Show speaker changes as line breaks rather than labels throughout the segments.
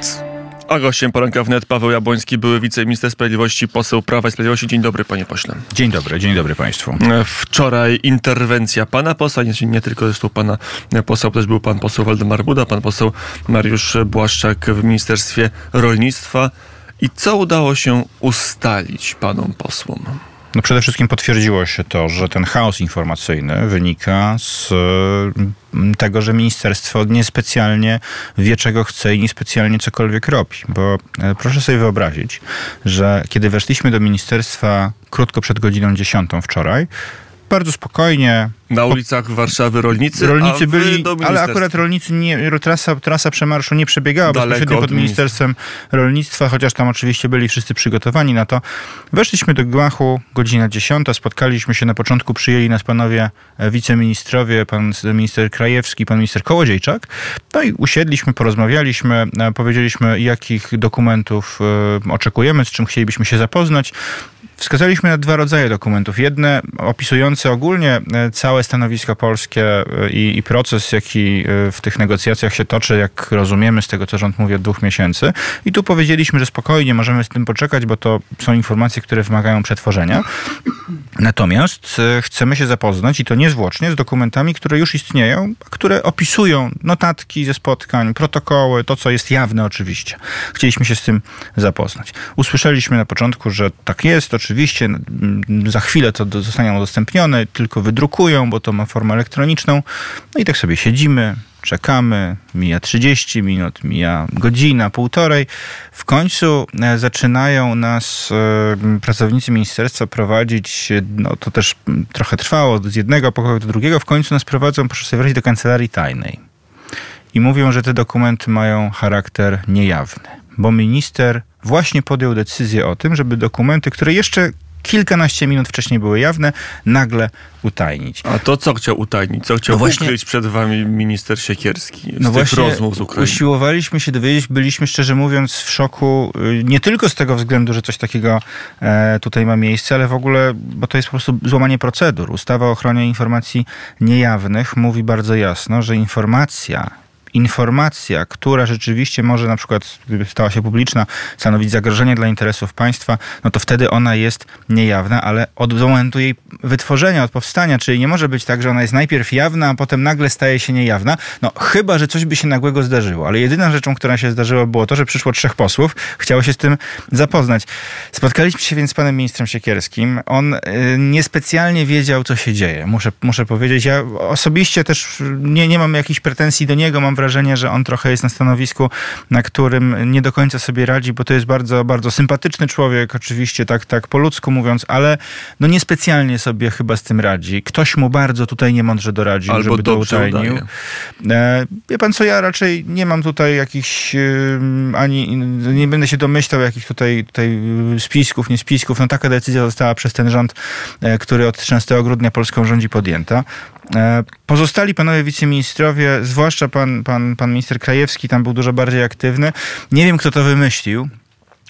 Wnet. A gościem poranka wnet Paweł Jabłoński, były wiceminister sprawiedliwości, poseł Prawa i Sprawiedliwości. Dzień dobry, panie pośle.
Dzień dobry, dzień dobry państwu.
Wczoraj interwencja pana posła, nie, nie tylko zresztą pana posła, też był pan poseł Waldemar Buda, pan poseł Mariusz Błaszczak w Ministerstwie Rolnictwa. I co udało się ustalić panom posłom?
No przede wszystkim potwierdziło się to, że ten chaos informacyjny wynika z mm, tego, że ministerstwo niespecjalnie wie, czego chce i niespecjalnie cokolwiek robi. Bo e, proszę sobie wyobrazić, że kiedy weszliśmy do ministerstwa krótko przed godziną 10 wczoraj, bardzo spokojnie.
Na ulicach Warszawy rolnicy,
rolnicy byli, ale akurat rolnicy nie, trasa, trasa przemarszu nie przebiegała Daleko bezpośrednio pod Ministerstwem Rolnictwa, chociaż tam oczywiście byli wszyscy przygotowani na to. Weszliśmy do gmachu, godzina 10, spotkaliśmy się na początku, przyjęli nas panowie e, wiceministrowie, pan minister Krajewski, pan minister Kołodziejczak. No i usiedliśmy, porozmawialiśmy, e, powiedzieliśmy jakich dokumentów e, oczekujemy, z czym chcielibyśmy się zapoznać. Wskazaliśmy na dwa rodzaje dokumentów. Jedne opisujące ogólnie e, całe stanowisko polskie e, i, i, proces, jaki e, w tych negocjacjach się toczy, jak rozumiemy z tego, co rząd mówi od dwóch miesięcy. I tu powiedzieliśmy, że spokojnie możemy z tym poczekać, bo to są informacje, które wymagają przetworzenia. Natomiast chcemy się zapoznać i to niezwłocznie z dokumentami, które już istnieją, które opisują notatki ze spotkań, protokoły, to co jest jawne oczywiście. Chcieliśmy się z tym zapoznać. Usłyszeliśmy na początku, że tak jest, oczywiście oczywiście za chwilę to zostanie udostępnione, tylko wydrukują, bo to ma formę elektroniczną. No i tak sobie siedzimy, czekamy, mija 30 minut, mija godzina, półtorej. W końcu e, zaczynają nas e, pracownicy ministerstwa prowadzić, no to też trochę trwało, z jednego pokoju do drugiego. W końcu nas prowadzą, proszę sobie wyobrazić, do kancelarii tajnej. I mówią, że te dokumenty mają charakter niejawny, bo minister właśnie podjął decyzję o tym, żeby dokumenty, które jeszcze kilkanaście minut wcześniej były jawne, nagle utajnić.
A to co chciał utajnić? Co chciał no właśnie, ukryć przed wami minister Siekierski z no tych właśnie rozmów z Ukrainą?
Usiłowaliśmy się dowiedzieć, byliśmy szczerze mówiąc w szoku, y, nie tylko z tego względu, że coś takiego e, tutaj ma miejsce, ale w ogóle, bo to jest po prostu złamanie procedur. Ustawa o ochronie informacji niejawnych mówi bardzo jasno, że informacja informacja, która rzeczywiście może na przykład, gdyby stała się publiczna, stanowić zagrożenie dla interesów państwa, no to wtedy ona jest niejawna, ale od momentu jej wytworzenia, od powstania, czyli nie może być tak, że ona jest najpierw jawna, a potem nagle staje się niejawna, no chyba, że coś by się nagłego zdarzyło. Ale jedyną rzeczą, która się zdarzyła było to, że przyszło trzech posłów, chciało się z tym zapoznać. Spotkaliśmy się więc z panem ministrem Siekierskim. On y, niespecjalnie wiedział, co się dzieje. Muszę, muszę powiedzieć, ja osobiście też nie, nie mam jakichś pretensji do niego, mam wrażenie, że on trochę jest na stanowisku, na którym nie do końca sobie radzi, bo to jest bardzo, bardzo sympatyczny człowiek, oczywiście tak, tak po ludzku mówiąc, ale no niespecjalnie sobie chyba z tym radzi. Ktoś mu bardzo tutaj niemądrze doradził,
Albo
żeby
to
utajnił. E, wie pan co, ja raczej nie mam tutaj jakichś ani, nie będę się domyślał jakich tutaj, tutaj spisków, nie spisków. No taka decyzja została przez ten rząd, e, który od 13 grudnia Polską rządzi podjęta. E, pozostali panowie wiceministrowie, zwłaszcza pan, pan, pan minister Krajewski, tam był dużo bardziej aktywny. Nie wiem, kto to wymyślił.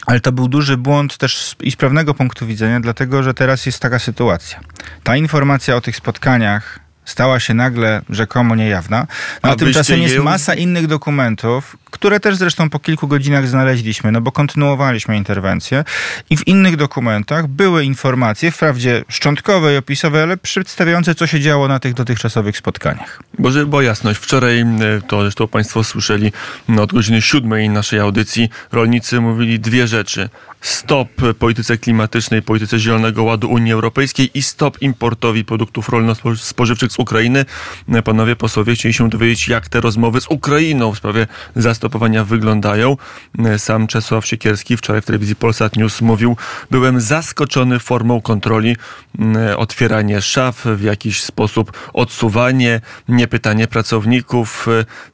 Ale to był duży błąd też i z prawnego punktu widzenia, dlatego że teraz jest taka sytuacja. Ta informacja o tych spotkaniach stała się nagle rzekomo niejawna. No, a, a tymczasem jest masa innych dokumentów, które też zresztą po kilku godzinach znaleźliśmy, no bo kontynuowaliśmy interwencję i w innych dokumentach były informacje, wprawdzie szczątkowe i opisowe, ale przedstawiające, co się działo na tych dotychczasowych spotkaniach.
Bo żeby była jasność, wczoraj, to zresztą Państwo słyszeli no, od godziny siódmej naszej audycji, rolnicy mówili dwie rzeczy. Stop polityce klimatycznej, polityce Zielonego Ładu Unii Europejskiej i stop importowi produktów rolno-spożywczych z Ukrainy. Panowie posłowie chcieli się dowiedzieć, jak te rozmowy z Ukrainą w sprawie zastopowania wyglądają. Sam Czesław Siekierski wczoraj w telewizji Polsat News mówił, byłem zaskoczony formą kontroli, otwieranie szaf, w jakiś sposób odsuwanie, nie pytanie pracowników.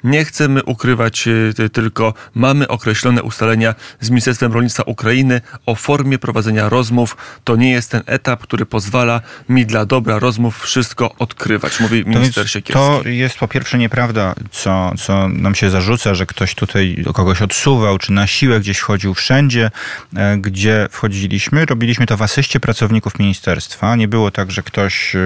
Nie chcemy ukrywać, e, tylko mamy określone ustalenia z Ministerstwem Rolnictwa Ukrainy o formie prowadzenia rozmów. To nie jest ten etap, który pozwala mi dla dobra rozmów wszystko odkrywać, mówi minister to Siekierski.
To jest po pierwsze nieprawda, co, co nam się zarzuca, że ktoś tutaj kogoś odsuwał, czy na siłę gdzieś wchodził wszędzie, e, gdzie wchodziliśmy. Robiliśmy to w asyście pracowników ministerstwa. Nie było tak, że ktoś e,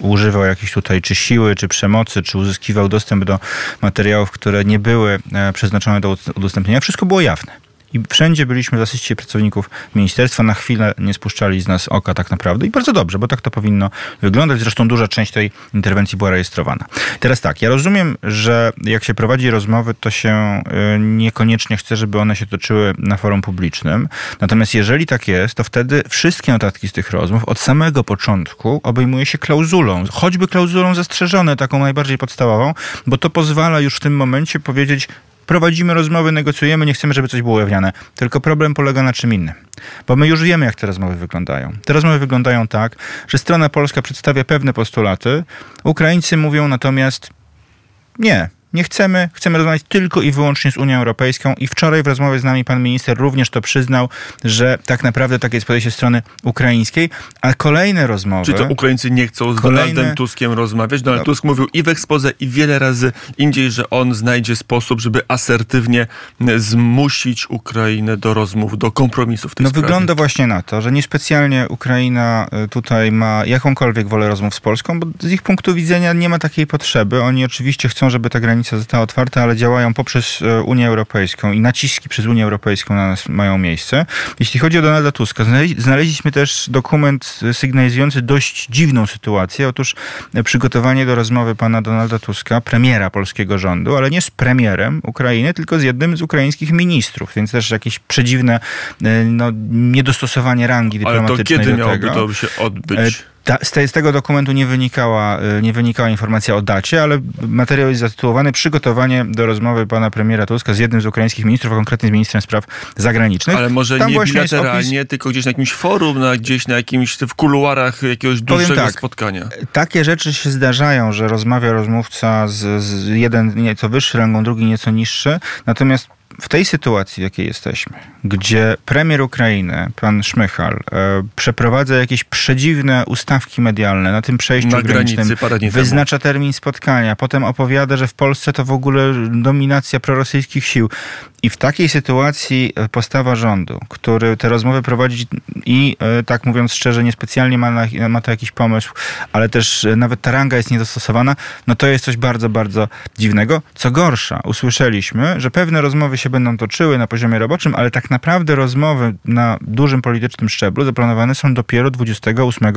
używał jakiejś tutaj czy siły, czy przemocy, czy uzyskiwał dostęp do materiałów, które nie były e, przeznaczone do udostępnienia. Wszystko było jawne. I wszędzie byliśmy w asyście pracowników ministerstwa. Na chwilę nie spuszczali z nas oka tak naprawdę. I bardzo dobrze, bo tak to powinno wyglądać. Zresztą duża część tej interwencji była rejestrowana. Teraz tak, ja rozumiem, że jak się prowadzi rozmowy, to się y, niekoniecznie chce, żeby one się toczyły na forum publicznym. Natomiast jeżeli tak jest, to wtedy wszystkie notatki z tych rozmów od samego początku obejmuje się klauzulą. Choćby klauzulą zastrzeżone, taką najbardziej podstawową, bo to pozwala już w tym momencie powiedzieć, prowadzimy rozmowy, negocjujemy, nie chcemy, żeby coś było ujawniane. Tylko problem polega na czym innym. Bo my już wiemy, jak te rozmowy wyglądają. Te rozmowy wyglądają tak, że strona polska przedstawia pewne postulaty, Ukraińcy mówią natomiast nie, nie chcemy, chcemy rozmawiać tylko i wyłącznie z Unią Europejską i wczoraj w rozmowie z nami pan minister również to przyznał, że tak naprawdę takie jest podejście strony ukraińskiej, a kolejne rozmowy...
Czy to Ukraińcy nie chcą z kolejne... Donaldem Tuskiem rozmawiać? Donald. Tusk mówił i w ekspoze i wiele razy indziej, że on znajdzie sposób, żeby asertywnie zmusić Ukrainę do rozmów, do kompromisów w tej
No
sprawie.
wygląda właśnie na to, że niespecjalnie Ukraina y, tutaj ma jakąkolwiek wolę rozmów z Polską, bo z ich punktu widzenia nie ma takiej potrzeby. Oni oczywiście chcą, żeby ta granica granica została otwarta, ale działają poprzez e, Unię Europejską i naciski przez Unię Europejską na nas mają miejsce. Jeśli chodzi o Donalda Tuska, znaleźliśmy też dokument sygnalizujący dość dziwną sytuację. Otóż e, przygotowanie do rozmowy pana Donalda Tuska, premiera polskiego rządu, ale nie z premierem Ukrainy, tylko z jednym z ukraińskich ministrów, więc też jakieś przedziwne e, no, niedostosowanie rangi dyplomatycznej
ale to
kiedy
do tego. miałoby to się odbyć?
Ta, z, tego dokumentu nie wynikała, y, nie wynikała informacja o dacie, ale materiał jest zatytułowany Przygotowanie do rozmowy pana premiera Tuska z jednym z ukraińskich ministrów, a konkretnie z ministrem spraw zagranicznych.
Ale może Tam nie bilateralnie, opis... tylko gdzieś na jakimś forum, na, gdzieś na jakimś w kuluarach jakiegoś dłuższego tak, spotkania.
Takie rzeczy się zdarzają, że rozmawia rozmówca z, z jeden nieco wyższy rangą, drugi nieco niższy. Natomiast w tej sytuacji, w jakiej jesteśmy, gdzie premier Ukrainy, pan Szmychal, e, przeprowadza jakieś przedziwne ustawki medialne na tym przejściu na granicznym, wyznacza termin spotkania, potem opowiada, że w Polsce to w ogóle dominacja prorosyjskich sił. I w takiej sytuacji e, postawa rządu, który te rozmowy prowadzi i e, tak mówiąc szczerze, niespecjalnie ma, na, ma to jakiś pomysł, ale też e, nawet ta ranga jest niedostosowana, no to jest coś bardzo, bardzo dziwnego. Co gorsza, usłyszeliśmy, że pewne rozmowy się będą toczyły na poziomie roboczym, ale tak naprawdę rozmowy na dużym politycznym szczeblu zaplanowane są dopiero 28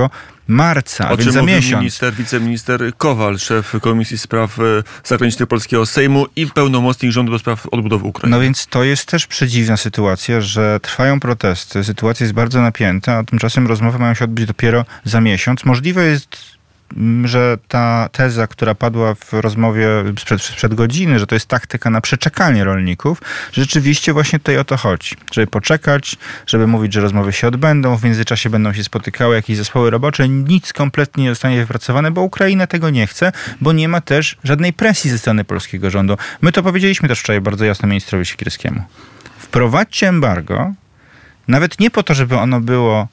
marca,
o
więc
za
miesiąc.
minister, wiceminister Kowal, szef Komisji Spraw Zagranicznych Polskiego Sejmu i pełnomocnik rządu do spraw odbudowy Ukrainy.
No więc to jest też przedziwna sytuacja, że trwają protesty, sytuacja jest bardzo napięta, a tymczasem rozmowy mają się odbyć dopiero za miesiąc. Możliwe jest że ta teza, która padła w rozmowie sprzed, sprzed godziny, że to jest taktyka na przeczekanie rolników, rzeczywiście właśnie tutaj o to chodzi. Żeby poczekać, żeby mówić, że rozmowy się odbędą, w międzyczasie będą się spotykały jakieś zespoły robocze, nic kompletnie nie zostanie wypracowane, bo Ukraina tego nie chce, bo nie ma też żadnej presji ze strony polskiego rządu. My to powiedzieliśmy też wczoraj bardzo jasno ministrowi Sikierskiemu. Wprowadźcie embargo, nawet nie po to, żeby ono było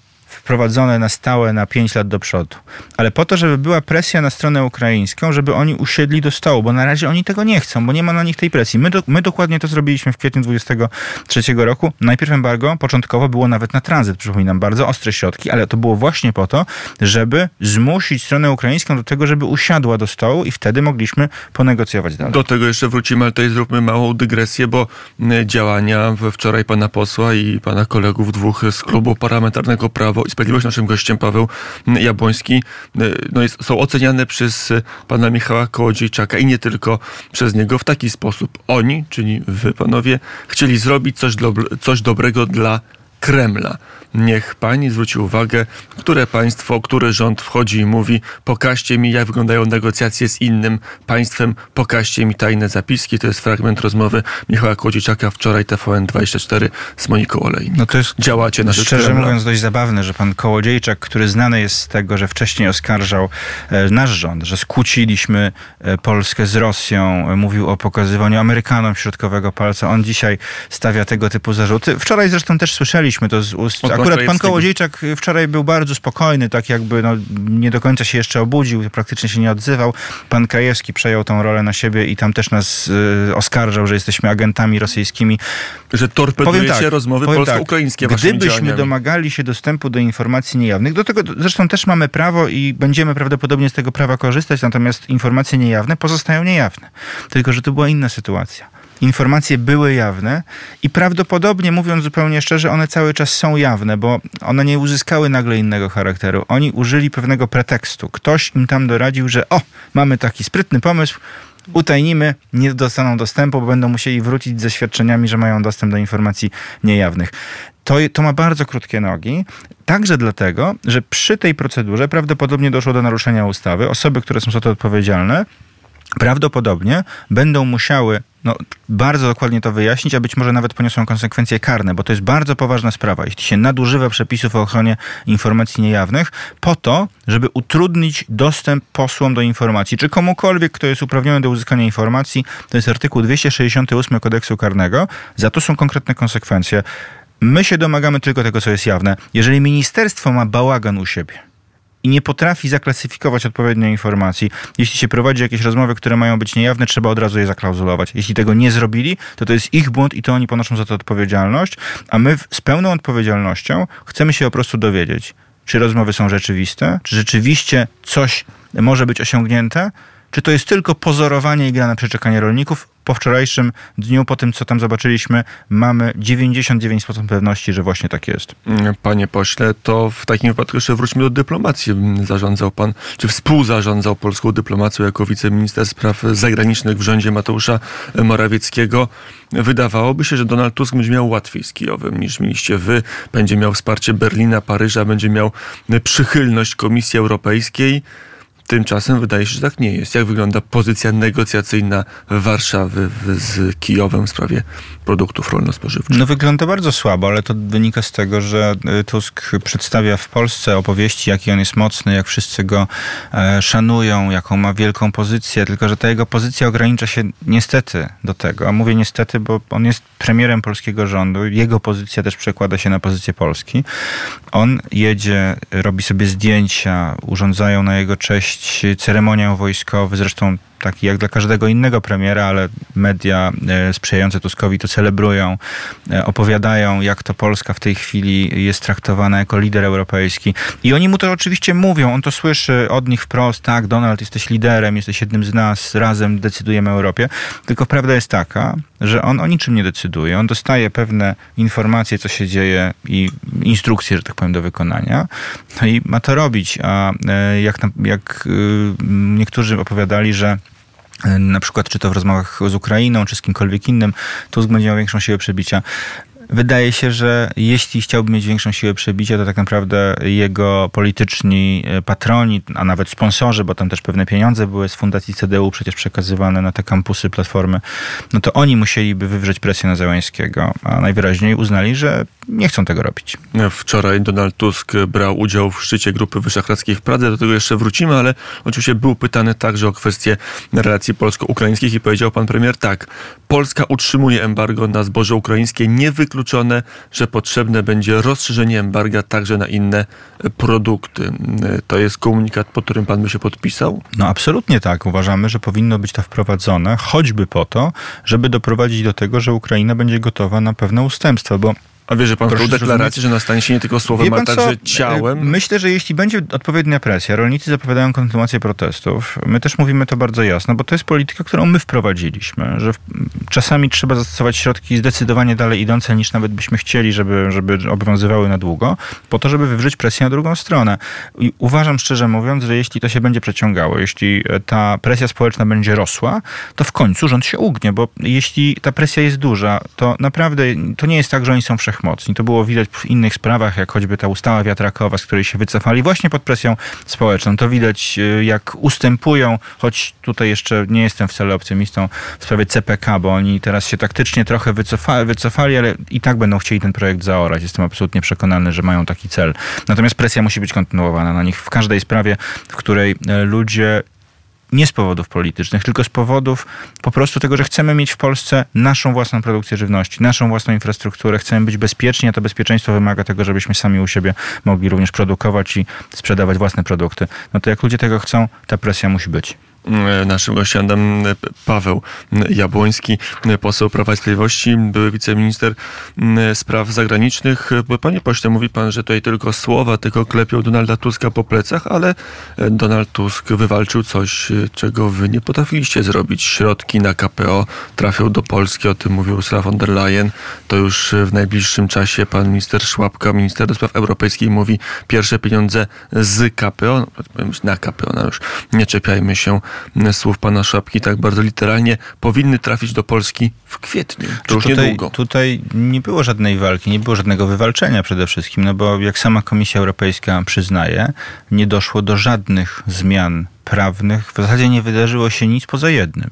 wprowadzone na stałe na 5 lat do przodu, ale po to, żeby była presja na stronę ukraińską, żeby oni usiedli do stołu, bo na razie oni tego nie chcą, bo nie ma na nich tej presji. My, do, my dokładnie to zrobiliśmy w kwietniu 2023 roku. Najpierw embargo początkowo było nawet na tranzyt, przypominam, bardzo ostre środki, ale to było właśnie po to, żeby zmusić stronę ukraińską do tego, żeby usiadła do stołu i wtedy mogliśmy ponegocjować dalej.
Do tego jeszcze wrócimy, ale tutaj zróbmy małą dygresję, bo działania wczoraj pana posła i pana kolegów dwóch z klubu parlamentarnego Prawo i Sprawiedliwość, naszym gościem Paweł Jabłoński, no jest, są oceniane przez pana Michała Kołodziejczaka i nie tylko przez niego w taki sposób. Oni, czyli wy panowie, chcieli zrobić coś, do, coś dobrego dla Kremla. Niech pani zwróci uwagę, które państwo, który rząd wchodzi i mówi: pokażcie mi, jak wyglądają negocjacje z innym państwem, pokażcie mi tajne zapiski. To jest fragment rozmowy Michała Kłodziczaka wczoraj TVN24 z Moniką Olej. No to jest Działacie na
Szczerze
Kremla.
mówiąc, dość zabawne, że pan Kołodziejczak, który znany jest z tego, że wcześniej oskarżał e, nasz rząd, że skłóciliśmy e, Polskę z Rosją, e, mówił o pokazywaniu Amerykanom środkowego palca. On dzisiaj stawia tego typu zarzuty. Wczoraj zresztą też słyszeliśmy, słyszeliśmy to z ust. Akurat pan Kołodziejczak wczoraj był bardzo spokojny, tak jakby no, nie do końca się jeszcze obudził, praktycznie się nie odzywał. Pan Krajewski przejął tą rolę na siebie i tam też nas y, oskarżał, że jesteśmy agentami rosyjskimi.
Że torpedujecie tak, rozmowy polsko-ukraińskie
tak, Gdybyśmy domagali się dostępu do informacji niejawnych, do tego zresztą też mamy prawo i będziemy prawdopodobnie z tego prawa korzystać, natomiast informacje niejawne pozostają niejawne. Tylko, że to była inna sytuacja informacje były jawne i prawdopodobnie, mówiąc zupełnie szczerze, one cały czas są jawne, bo one nie uzyskały nagle innego charakteru. Oni użyli pewnego pretekstu. Ktoś im tam doradził, że o, mamy taki sprytny pomysł, utajnimy, nie dostaną dostępu, bo będą musieli wrócić ze świadczeniami, że mają dostęp do informacji niejawnych. To, to ma bardzo krótkie nogi, także dlatego, że przy tej procedurze prawdopodobnie doszło do naruszenia ustawy. Osoby, które są za to odpowiedzialne, prawdopodobnie będą musiały no, bardzo dokładnie to wyjaśnić, a być może nawet poniosą konsekwencje karne, bo to jest bardzo poważna sprawa. Jeśli się nadużywa przepisów o ochronie informacji niejawnych po to, żeby utrudnić dostęp posłom do informacji, czy komukolwiek, kto jest uprawniony do uzyskania informacji, to jest artykuł 268 kodeksu karnego, za to są konkretne konsekwencje. My się domagamy tylko tego, co jest jawne. Jeżeli ministerstwo ma bałagan u siebie, i nie potrafi zaklasyfikować odpowiednio informacji. Jeśli się prowadzi jakieś rozmowy, które mają być niejawne, trzeba od razu je zaklauzulować. Jeśli tego nie zrobili, to to jest ich błąd i to oni ponoszą za to odpowiedzialność, a my z pełną odpowiedzialnością chcemy się po prostu dowiedzieć, czy rozmowy są rzeczywiste, czy rzeczywiście coś może być osiągnięte, czy to jest tylko pozorowanie i gra na przeczekanie rolników, po wczorajszym dniu, po tym co tam zobaczyliśmy, mamy 99% pewności, że właśnie tak jest.
Panie pośle, to w takim wypadku jeszcze wróćmy do dyplomacji. Zarządzał pan, czy współzarządzał polską dyplomacją jako wiceminister spraw zagranicznych w rządzie Mateusza Morawieckiego. Wydawałoby się, że Donald Tusk będzie miał łatwiej z Kijowem niż mieliście wy. Będzie miał wsparcie Berlina, Paryża, będzie miał przychylność Komisji Europejskiej. Tymczasem wydaje się, że tak nie jest. Jak wygląda pozycja negocjacyjna Warszawy z Kijowem w sprawie produktów rolno-spożywczych?
No wygląda bardzo słabo, ale to wynika z tego, że y, Tusk przedstawia w Polsce opowieści, jaki on jest mocny, jak wszyscy go e, szanują, jaką ma wielką pozycję, tylko że ta jego pozycja ogranicza się niestety do tego. A mówię niestety, bo on jest premierem polskiego rządu. Jego pozycja też przekłada się na pozycję Polski. On jedzie, robi sobie zdjęcia, urządzają na jego cześć ceremoniał wojskowy, zresztą taki jak dla każdego innego premiera, ale media e, sprzyjające Tuskowi to celebrują, e, opowiadają, jak to Polska w tej chwili jest traktowana jako lider europejski. I oni mu to oczywiście mówią, on to słyszy od nich wprost, tak, Donald, jesteś liderem, jesteś jednym z nas, razem decydujemy o Europie. Tylko prawda jest taka, że on o niczym nie decyduje. On dostaje pewne informacje, co się dzieje i instrukcje, że tak powiem, do wykonania. No i ma to robić. A e, jak, jak niektórzy opowiadali, że na przykład czy to w rozmowach z Ukrainą, czy z kimkolwiek innym, Tusk będzie miał większą siłę przebicia. Wydaje się, że jeśli chciałby mieć większą siłę przebicia, to tak naprawdę jego polityczni e, patroni, a nawet sponsorzy, bo tam też pewne pieniądze były z fundacji CDU przecież przekazywane na te kampusy, platformy, no to oni musieliby wywrzeć presję na Zełańskiego, a najwyraźniej uznali, że nie chcą tego robić.
Wczoraj Donald Tusk brał udział w szczycie Grupy Wyszehradzkiej w Pradze, do tego jeszcze wrócimy, ale oczywiście był pytany także o kwestie relacji polsko-ukraińskich i powiedział pan premier tak, Polska utrzymuje embargo na zboże ukraińskie, nie wykluczone, że potrzebne będzie rozszerzenie embarga także na inne produkty. To jest komunikat, pod którym pan by się podpisał?
No absolutnie tak. Uważamy, że powinno być to wprowadzone, choćby po to, żeby doprowadzić do tego, że Ukraina będzie gotowa na pewne ustępstwa, bo
a wierzy pan Proszę w tą deklarację, że nastanie się nie tylko słowem, ale także ciałem?
Myślę, że jeśli będzie odpowiednia presja, rolnicy zapowiadają kontynuację protestów, my też mówimy to bardzo jasno, bo to jest polityka, którą my wprowadziliśmy, że czasami trzeba zastosować środki zdecydowanie dalej idące niż nawet byśmy chcieli, żeby, żeby obowiązywały na długo, po to, żeby wywrzeć presję na drugą stronę. I uważam szczerze mówiąc, że jeśli to się będzie przeciągało, jeśli ta presja społeczna będzie rosła, to w końcu rząd się ugnie, bo jeśli ta presja jest duża, to naprawdę to nie jest tak, że oni są wszechmocni wszechmocni. To było widać w innych sprawach, jak choćby ta ustawa wiatrakowa, z której się wycofali właśnie pod presją społeczną. To widać, y, jak ustępują, choć tutaj jeszcze nie jestem wcale optymistą w sprawie CPK, bo oni teraz się taktycznie trochę wycofali, wycofali ale i tak będą chcieli ten projekt zaorać. Jestem absolutnie przekonany, że mają taki cel. Natomiast presja musi być kontynuowana na nich w każdej sprawie, w której e, ludzie nie z powodów politycznych, tylko z powodów po prostu tego, że chcemy mieć w Polsce naszą własną produkcję żywności, naszą własną infrastrukturę, chcemy być bezpieczni, a to bezpieczeństwo wymaga tego, żebyśmy sami u siebie mogli również produkować i sprzedawać własne produkty. No to jak ludzie tego chcą, ta presja musi być.
E, naszym gościem Paweł Jabłoński, poseł Prawa i Sprawiedliwości, były wiceminister spraw zagranicznych. Panie pośle, mówi pan, że tutaj tylko słowa, tylko klepią Donalda Tuska po plecach, ale Donald Tusk wywalczył coś, czego wy nie potrafiliście zrobić. Środki na KPO trafią do Polski, o tym mówił Ursula von der Leyen. To już w najbliższym czasie pan minister Szłapka, minister do spraw europejskich mówi pierwsze pieniądze z KPO, no, na KPO, no już nie czepiajmy się słów pana Szapki tak bardzo literalnie, powinny trafić do Polski w kwietniu. To już
tutaj,
niedługo.
Tutaj nie było żadnej walki, nie było żadnego wywalczenia przede wszystkim, no bo jak sama Komisja Europejska przyznaje, nie doszło do żadnych zmian prawnych. W zasadzie nie wydarzyło się nic poza jednym.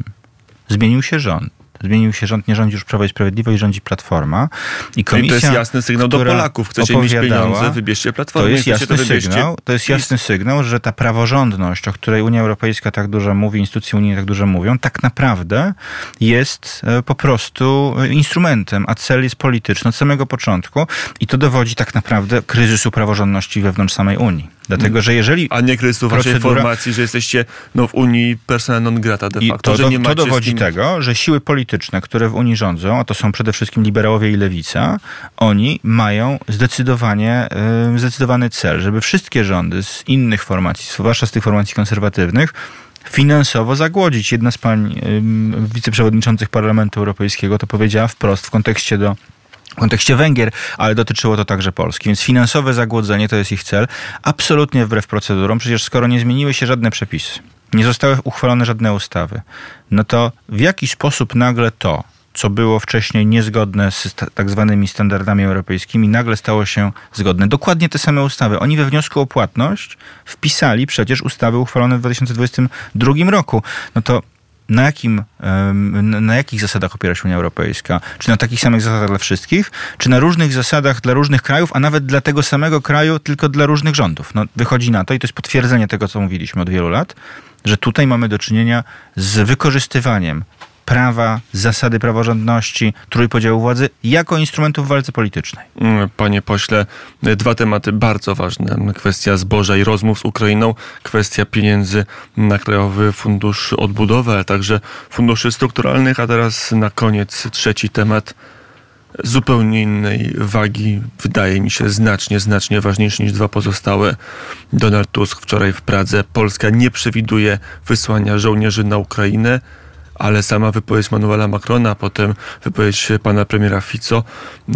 Zmienił się rząd. Zmienił się rząd, nie rządzi już Prawo i Sprawiedliwość, rządzi Platforma.
I komisja, no i to jest jasny sygnał do Polaków. Chcecie mieć pieniądze, wybierzcie Platformę.
To jest jasny, to sygnał, to jest jasny sygnał, że ta praworządność, o której Unia Europejska tak dużo mówi, instytucje unijne tak dużo mówią, tak naprawdę jest e, po prostu e, instrumentem, a cel jest polityczny od samego początku i to dowodzi tak naprawdę kryzysu praworządności wewnątrz samej Unii. Dlatego, że jeżeli.
A nie kryzysu procedura... waszej formacji, że jesteście no, w Unii persona non grata de facto.
I
to, że nie
to dowodzi tego, że siły polityczne, które w Unii rządzą, a to są przede wszystkim liberałowie i lewica, oni mają zdecydowanie, yy, zdecydowany cel, żeby wszystkie rządy z innych formacji, zwłaszcza z tych formacji konserwatywnych, finansowo zagłodzić. Jedna z pań wiceprzewodniczących Parlamentu Europejskiego to powiedziała wprost w kontekście do w kontekście Węgier, ale dotyczyło to także Polski. Więc finansowe zagłodzenie to jest ich cel. Absolutnie wbrew procedurom. Przecież skoro nie zmieniły się żadne przepisy, nie zostały uchwalone żadne ustawy, no to w jaki sposób nagle to, co było wcześniej niezgodne z tak zwanymi standardami europejskimi, nagle stało się zgodne. Dokładnie te same ustawy. Oni we wniosku o płatność wpisali przecież ustawy uchwalone w 2022 roku. No to na, jakim, na jakich zasadach opiera się Unia Europejska? Czy na takich samych zasadach dla wszystkich, czy na różnych zasadach dla różnych krajów, a nawet dla tego samego kraju, tylko dla różnych rządów? No, wychodzi na to, i to jest potwierdzenie tego, co mówiliśmy od wielu lat, że tutaj mamy do czynienia z wykorzystywaniem prawa, zasady praworządności, trójpodziału władzy jako instrumentów w walce politycznej.
Mm, panie pośle, dwa tematy bardzo ważne. Kwestia zboża i rozmów z Ukrainą, kwestia pieniędzy na Krajowy Fundusz Odbudowy, ale także funduszy strukturalnych, a teraz na koniec trzeci temat zupełnie innej wagi, wydaje mi się znacznie, znacznie ważniejszy niż dwa pozostałe. Donald Tusk wczoraj w Pradze. Polska nie przewiduje wysłania żołnierzy na Ukrainę ale sama wypowiedź Manuela Macrona, a potem wypowiedź pana premiera Fico,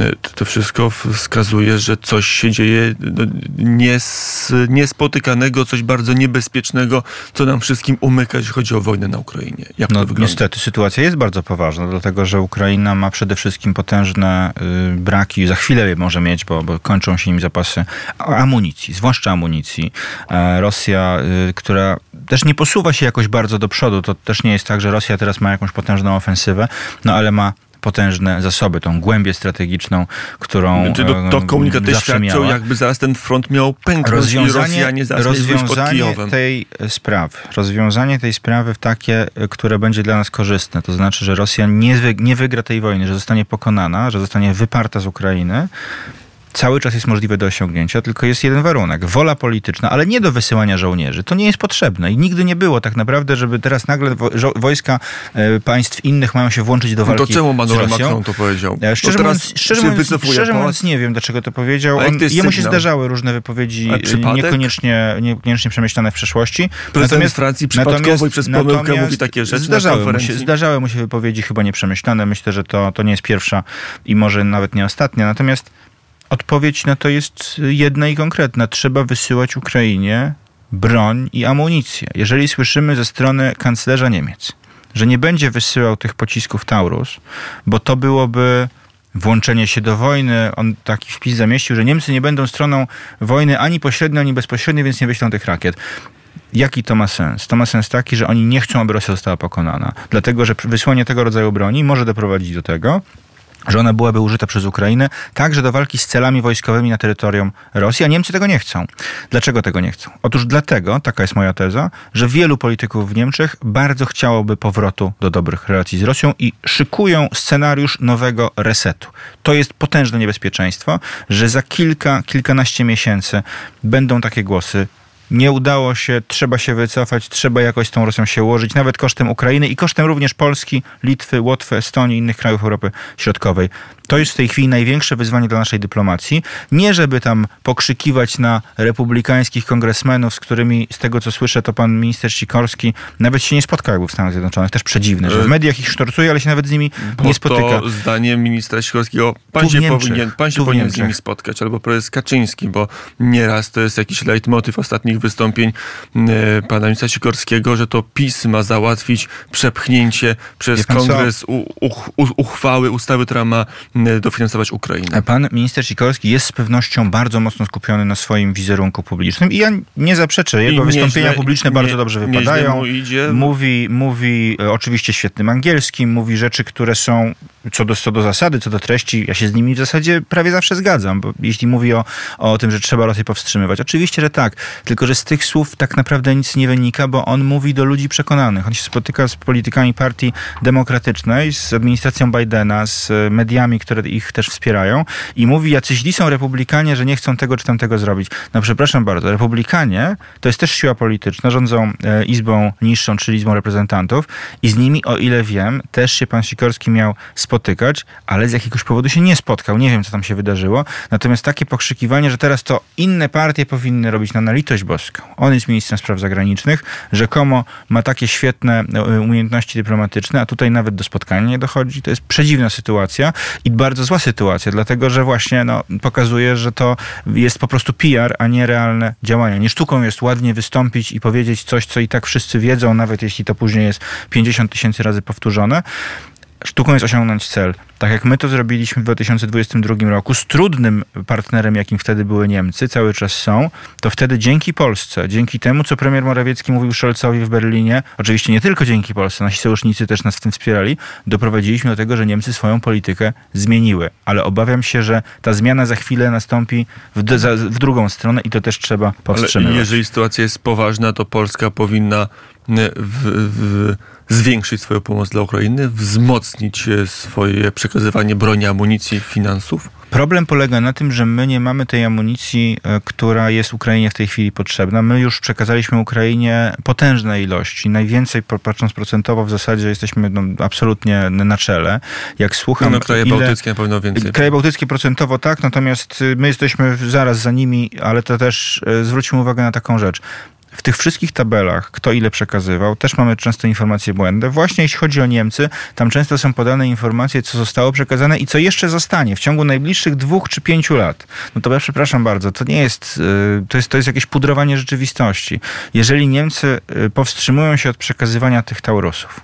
e, to wszystko wskazuje, że coś się dzieje no, nies, niespotykanego, coś bardzo niebezpiecznego, co nam wszystkim umyka, jeśli chodzi o wojnę na Ukrainie. Jak no, to wygląda?
Niestety sytuacja jest bardzo poważna, dlatego że Ukraina ma przede wszystkim potężne y, braki, za chwilę je może mieć, bo, bo kończą się im zapasy amunicji, zwłaszcza amunicji. E, Rosja, y, która też nie posuwa się jakoś bardzo do przodu, to też nie jest tak, że Rosja teraz teraz ma jakąś potężną ofensywę, no ale ma potężne zasoby, tą głębię strategiczną, którą
znaczy, to, to komunikaty świadczą, jakby zaraz ten front miał pęknąć rozwiązanie, i Rosjanie zaraz rozwiązanie
tej sprawy, rozwiązanie tej sprawy w takie, które będzie dla nas korzystne, to znaczy, że Rosja nie, wy, nie wygra tej wojny, że zostanie pokonana, że zostanie wyparta z Ukrainy, cały czas jest możliwe do osiągnięcia, tylko jest jeden warunek. Wola polityczna, ale nie do wysyłania żołnierzy. To nie jest potrzebne i nigdy nie było tak naprawdę, żeby teraz nagle wojska e, państw innych mają się włączyć do walki no
to czemu Manuel Macron to powiedział?
Ja, szczerze, mówiąc, szczerze, mówiąc, szczerze mówiąc, nie wiem, dlaczego to powiedział. On, jemu się zdarzały różne wypowiedzi, niekoniecznie, niekoniecznie przemyślane w przeszłości.
Prezydent natomiast, Francji przypadkowo natomiast, i przez pomyłkę mówi takie rzeczy
zdarzały mu, się, zdarzały mu się wypowiedzi chyba nieprzemyślane. Myślę, że to, to nie jest pierwsza i może nawet nie ostatnia. Natomiast Odpowiedź na to jest jedna i konkretna. Trzeba wysyłać Ukrainie broń i amunicję. Jeżeli słyszymy ze strony kanclerza Niemiec, że nie będzie wysyłał tych pocisków Taurus, bo to byłoby włączenie się do wojny. On taki wpis zamieścił, że Niemcy nie będą stroną wojny ani pośrednio, ani bezpośrednio, więc nie wyślą tych rakiet. Jaki to ma sens? To ma sens taki, że oni nie chcą, aby Rosja została pokonana. Dlatego, że wysłanie tego rodzaju broni może doprowadzić do tego, że ona byłaby użyta przez Ukrainę także do walki z celami wojskowymi na terytorium Rosji, a Niemcy tego nie chcą. Dlaczego tego nie chcą? Otóż dlatego, taka jest moja teza, że wielu polityków w Niemczech bardzo chciałoby powrotu do dobrych relacji z Rosją i szykują scenariusz nowego resetu. To jest potężne niebezpieczeństwo, że za kilka, kilkanaście miesięcy będą takie głosy nie udało się, trzeba się wycofać, trzeba jakoś z tą Rosją się ułożyć, nawet kosztem Ukrainy i kosztem również Polski, Litwy, Łotwy, Estonii i innych krajów Europy Środkowej. To jest w tej chwili największe wyzwanie dla naszej dyplomacji. Nie żeby tam pokrzykiwać na republikańskich kongresmenów, z którymi, z tego co słyszę, to pan minister Sikorski nawet się nie spotkał jakby w Stanach Zjednoczonych. Też przedziwne, że w mediach ich sztorcuje, ale się nawet z nimi nie spotyka.
To zdaniem ministra Sikorskiego pan się powinien, pan się powinien z nimi spotkać, albo prezes Kaczyński, bo nieraz to jest jakiś leitmotiv ostatnich wystąpień e, pana ministra Sikorskiego, że to PiS ma załatwić przepchnięcie przez kongres u, u, uchwały, ustawy, która ma dofinansować Ukrainę.
Pan minister Sikorski jest z pewnością bardzo mocno skupiony na swoim wizerunku publicznym i ja nie zaprzeczę, jego I wystąpienia nieźle, publiczne nie, bardzo dobrze wypadają. Mówi, mówi e, oczywiście świetnym angielskim, mówi rzeczy, które są co do, co do zasady, co do treści, ja się z nimi w zasadzie prawie zawsze zgadzam, bo jeśli mówi o, o tym, że trzeba Rosję powstrzymywać, oczywiście, że tak, tylko że z tych słów tak naprawdę nic nie wynika, bo on mówi do ludzi przekonanych. On się spotyka z politykami partii demokratycznej, z administracją Bidena, z mediami, które ich też wspierają i mówi, jacy źli są republikanie, że nie chcą tego czy tamtego zrobić. No przepraszam bardzo, republikanie to jest też siła polityczna, rządzą e, izbą niższą, czyli izbą reprezentantów i z nimi, o ile wiem, też się pan Sikorski miał spotykać, ale z jakiegoś powodu się nie spotkał. Nie wiem, co tam się wydarzyło. Natomiast takie pokrzykiwanie, że teraz to inne partie powinny robić na litość boską. On jest ministrem spraw zagranicznych, rzekomo ma takie świetne e, umiejętności dyplomatyczne, a tutaj nawet do spotkania nie dochodzi. To jest przedziwna sytuacja i bardzo zła sytuacja, dlatego że właśnie no, pokazuje, że to jest po prostu PR, a nie realne działania. Nie sztuką jest ładnie wystąpić i powiedzieć coś, co i tak wszyscy wiedzą, nawet jeśli to później jest 50 tysięcy razy powtórzone. Sztuką jest osiągnąć cel. Tak jak my to zrobiliśmy w 2022 roku z trudnym partnerem, jakim wtedy były Niemcy, cały czas są, to wtedy dzięki Polsce, dzięki temu, co premier Morawiecki mówił Scholzowi w Berlinie, oczywiście nie tylko dzięki Polsce, nasi sojusznicy też nas w tym wspierali, doprowadziliśmy do tego, że Niemcy swoją politykę zmieniły. Ale obawiam się, że ta zmiana za chwilę nastąpi w, w drugą stronę i to też trzeba powstrzymywać.
Ale jeżeli sytuacja jest poważna, to Polska powinna w, w, zwiększyć swoją pomoc dla Ukrainy, wzmocnić e, swoje przekazywanie broni, amunicji, finansów?
Problem polega na tym, że my nie mamy tej amunicji, e, która jest Ukrainie w tej chwili potrzebna. My już przekazaliśmy Ukrainie potężne ilości. Najwięcej, patrząc procentowo, w zasadzie jesteśmy no, absolutnie na czele. Jak słucham...
No, kraje ile... bałtyckie na pewno więcej.
Kraje bałtyckie procentowo tak, natomiast y, my jesteśmy zaraz za nimi, ale to też e, zwróćmy uwagę na taką rzecz w tych wszystkich tabelach, kto ile przekazywał, też mamy często informacje błędne. Właśnie jeśli chodzi o Niemcy, tam często są podane informacje, co zostało przekazane i co jeszcze zostanie w ciągu najbliższych dwóch czy pięciu lat. No to ja przepraszam bardzo, to nie jest, y, to jest, to jest jakieś pudrowanie rzeczywistości. Jeżeli Niemcy y, powstrzymują się od przekazywania tych Taurusów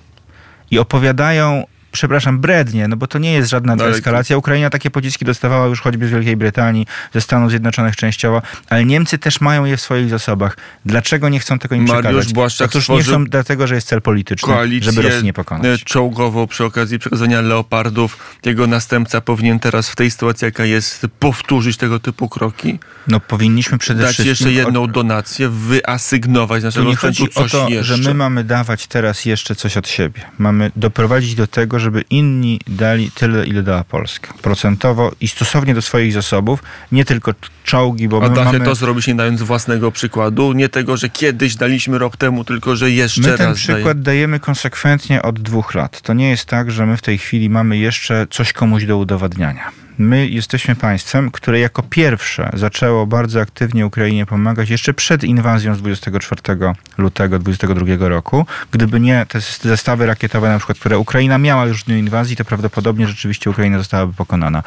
i opowiadają przepraszam, brednie, no bo to nie jest żadna no, eskalacja. Ukraina takie pociski dostawała już choćby z Wielkiej Brytanii, ze Stanów Zjednoczonych częściowo, ale Niemcy też mają je w swoich zasobach. Dlaczego nie chcą tego im Mariusz przekazać?
Błaszczak
Otóż nie chcą dlatego, że jest cel polityczny, żeby Rosji nie pokonać.
czołgową przy okazji przekazania leopardów. Jego następca powinien teraz w tej sytuacji, jaka jest, powtórzyć tego typu kroki?
No powinniśmy przede
Dać
wszystkim...
jeszcze jedną donację, wyasygnować naszego nie chodzi coś o to,
jeszcze. że my mamy dawać teraz jeszcze coś od siebie. Mamy doprowadzić do tego, że żeby inni dali tyle, ile dała Polska. Procentowo i stosownie do swoich zasobów, nie tylko czołgi, bo
A da
się
to zrobić nie dając własnego przykładu? Nie tego, że kiedyś daliśmy rok temu, tylko że jeszcze
my
raz.
My ten przykład dajemy konsekwentnie od dwóch lat. To nie jest tak, że my w tej chwili mamy jeszcze coś komuś do udowadniania. My jesteśmy państwem, które jako pierwsze zaczęło bardzo aktywnie Ukrainie pomagać jeszcze przed inwazją z 24 lutego 2022 roku. Gdyby nie te zestawy rakietowe, na przykład, które Ukraina miała już w dniu inwazji, to prawdopodobnie rzeczywiście Ukraina zostałaby pokonana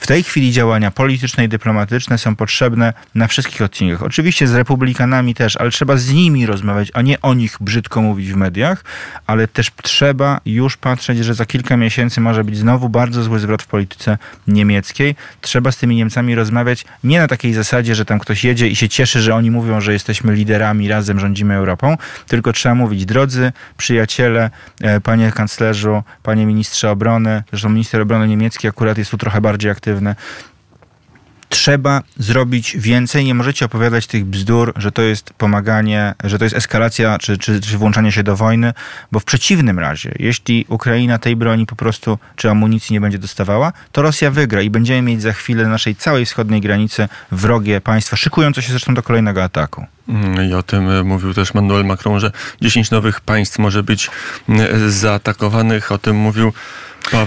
w tej chwili działania polityczne i dyplomatyczne są potrzebne na wszystkich odcinkach. Oczywiście z republikanami też, ale trzeba z nimi rozmawiać, a nie o nich brzydko mówić w mediach, ale też trzeba już patrzeć, że za kilka miesięcy może być znowu bardzo zły zwrot w polityce niemieckiej. Trzeba z tymi Niemcami rozmawiać nie na takiej zasadzie, że tam ktoś jedzie i się cieszy, że oni mówią, że jesteśmy liderami, razem rządzimy Europą, tylko trzeba mówić, drodzy przyjaciele, e, panie kanclerzu, panie ministrze obrony, zresztą minister obrony niemiecki akurat jest tu trochę bardziej aktywny, trzeba zrobić więcej. Nie możecie opowiadać tych bzdur, że to jest pomaganie, że to jest eskalacja czy, czy, czy włączanie się do wojny, bo w przeciwnym razie, jeśli Ukraina tej broni po prostu czy amunicji nie będzie dostawała, to Rosja wygra i będziemy mieć za chwilę na naszej całej wschodniej granicy wrogie państwa, szykujące się zresztą do kolejnego ataku.
Mm, I o tym e, mówił też Manuel Macron, że 10 nowych państw może być mm, zaatakowanych. O tym mówił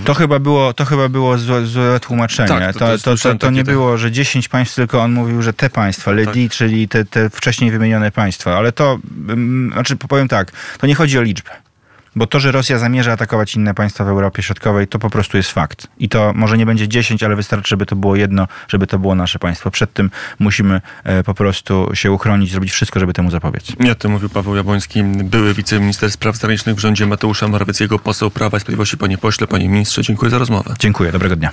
to chyba było, to chyba było złe, złe tłumaczenie. Tak, to, to, to, to, to nie było, że 10 państw, tylko on mówił, że te państwa, LEDI, tak. czyli te, te wcześniej wymienione państwa. Ale to, mm, znaczy powiem tak, to nie chodzi o liczbę. Bo to, że Rosja zamierza atakować inne państwa w Europie Środkowej, to po prostu jest fakt. I to może nie będzie 10, ale wystarczy, żeby to było jedno, żeby to było nasze państwo. Przed tym musimy e, po prostu się uchronić, zrobić wszystko, żeby temu zapobiec.
Ja to mówił Paweł Jabłoński, były wiceminister spraw zagranicznych w rządzie Mateusza Morawieckiego, poseł Prawa i Sprawiedliwości. Panie pośle, panie ministrze, dziękuję za rozmowę.
Dziękuję, dobrego dnia.